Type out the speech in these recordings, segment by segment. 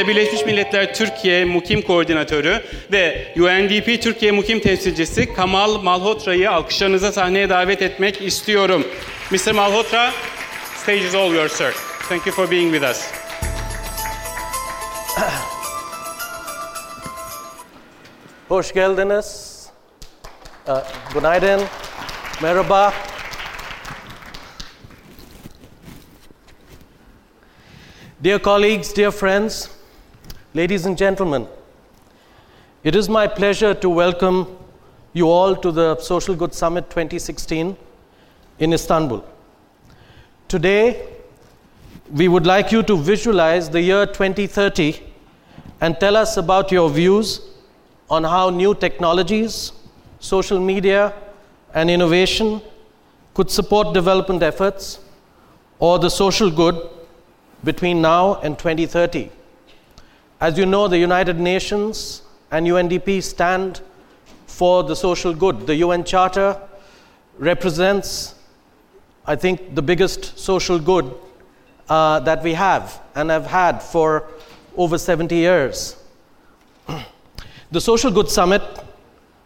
ve Birleşmiş Milletler Türkiye Mukim Koordinatörü ve UNDP Türkiye Mukim Temsilcisi Kamal Malhotra'yı alkışlarınıza sahneye davet etmek istiyorum. Mr. Malhotra, stage is all yours, sir. Thank you for being with us. Hoş geldiniz. Uh, günaydın. Merhaba. Dear colleagues, dear friends, ladies and gentlemen, it is my pleasure to welcome you all to the Social Good Summit 2016 in Istanbul. Today, we would like you to visualize the year 2030 and tell us about your views on how new technologies, social media, and innovation could support development efforts or the social good between now and 2030. As you know, the United Nations and UNDP stand for the social good. The UN Charter represents, I think, the biggest social good uh, that we have and have had for over 70 years. the Social Good Summit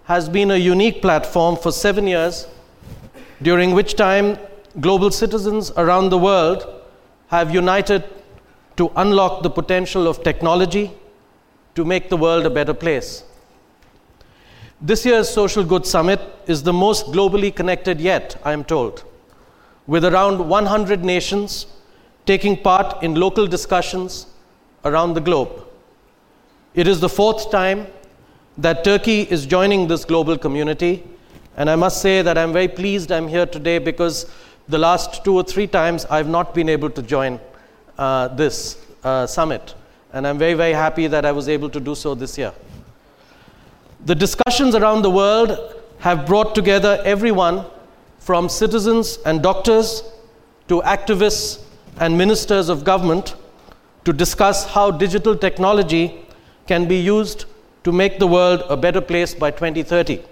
has been a unique platform for seven years, during which time global citizens around the world have united to unlock the potential of technology to make the world a better place. This year's Social Good Summit is the most globally connected yet, I am told, with around 100 nations taking part in local discussions around the globe. It is the fourth time that Turkey is joining this global community, and I must say that I'm very pleased I'm here today because the last two or three times I've not been able to join uh, this uh, summit. And I'm very, very happy that I was able to do so this year. The discussions around the world have brought together everyone from citizens and doctors to activists and ministers of government to discuss how digital technology can be used to make the world a better place by 2030.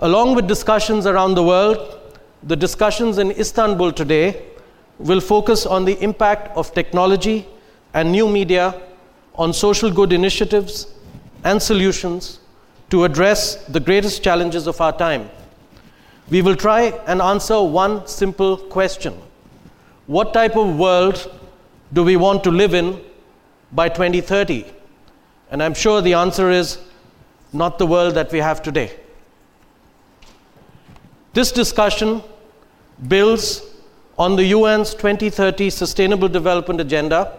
Along with discussions around the world, the discussions in Istanbul today will focus on the impact of technology and new media on social good initiatives and solutions to address the greatest challenges of our time. We will try and answer one simple question What type of world do we want to live in by 2030? And I'm sure the answer is not the world that we have today. This discussion builds on the UN's 2030 Sustainable Development Agenda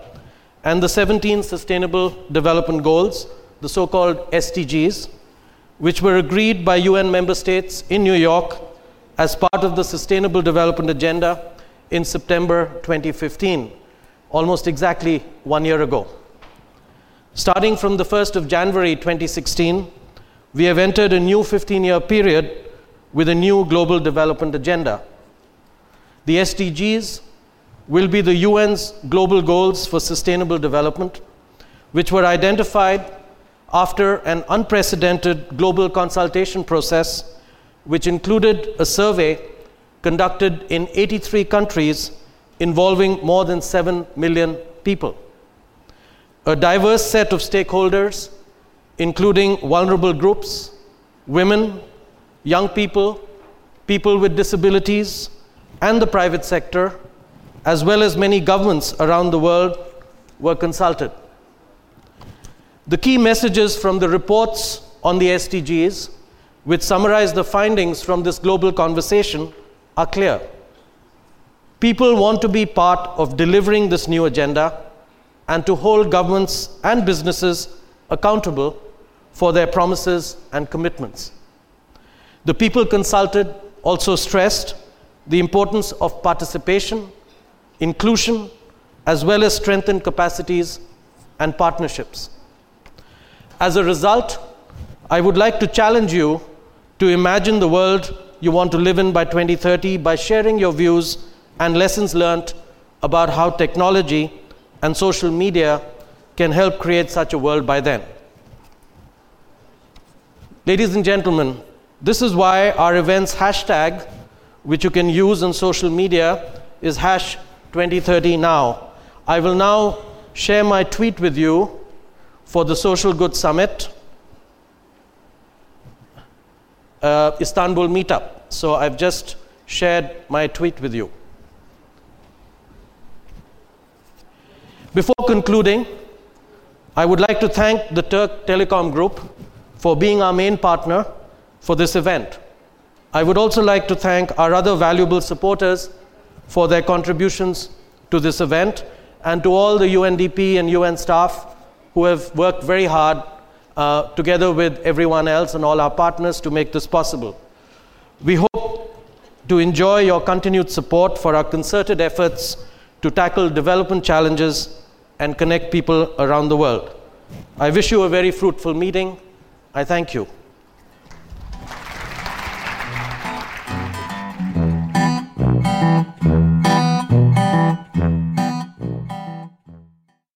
and the 17 Sustainable Development Goals, the so called SDGs, which were agreed by UN member states in New York as part of the Sustainable Development Agenda in September 2015, almost exactly one year ago. Starting from the 1st of January 2016, we have entered a new 15 year period with a new global development agenda. The SDGs will be the UN's global goals for sustainable development, which were identified after an unprecedented global consultation process, which included a survey conducted in 83 countries involving more than 7 million people. A diverse set of stakeholders, including vulnerable groups, women, young people, people with disabilities, and the private sector, as well as many governments around the world, were consulted. The key messages from the reports on the SDGs, which summarize the findings from this global conversation, are clear. People want to be part of delivering this new agenda and to hold governments and businesses accountable for their promises and commitments. The people consulted also stressed the importance of participation, inclusion, as well as strengthened capacities and partnerships. As a result, I would like to challenge you to imagine the world you want to live in by 2030 by sharing your views and lessons learned about how technology and social media can help create such a world by then. Ladies and gentlemen, this is why our event's hashtag, which you can use on social media, is hash 2030 now. I will now share my tweet with you for the Social Good Summit uh, Istanbul meetup. So I've just shared my tweet with you. Before concluding, I would like to thank the Türk Telekom Group for being our main partner for this event. I would also like to thank our other valuable supporters for their contributions to this event and to all the UNDP and UN staff who have worked very hard uh, together with everyone else and all our partners to make this possible. We hope to enjoy your continued support for our concerted efforts to tackle development challenges and connect people around the world. I wish you a very fruitful meeting. I thank you.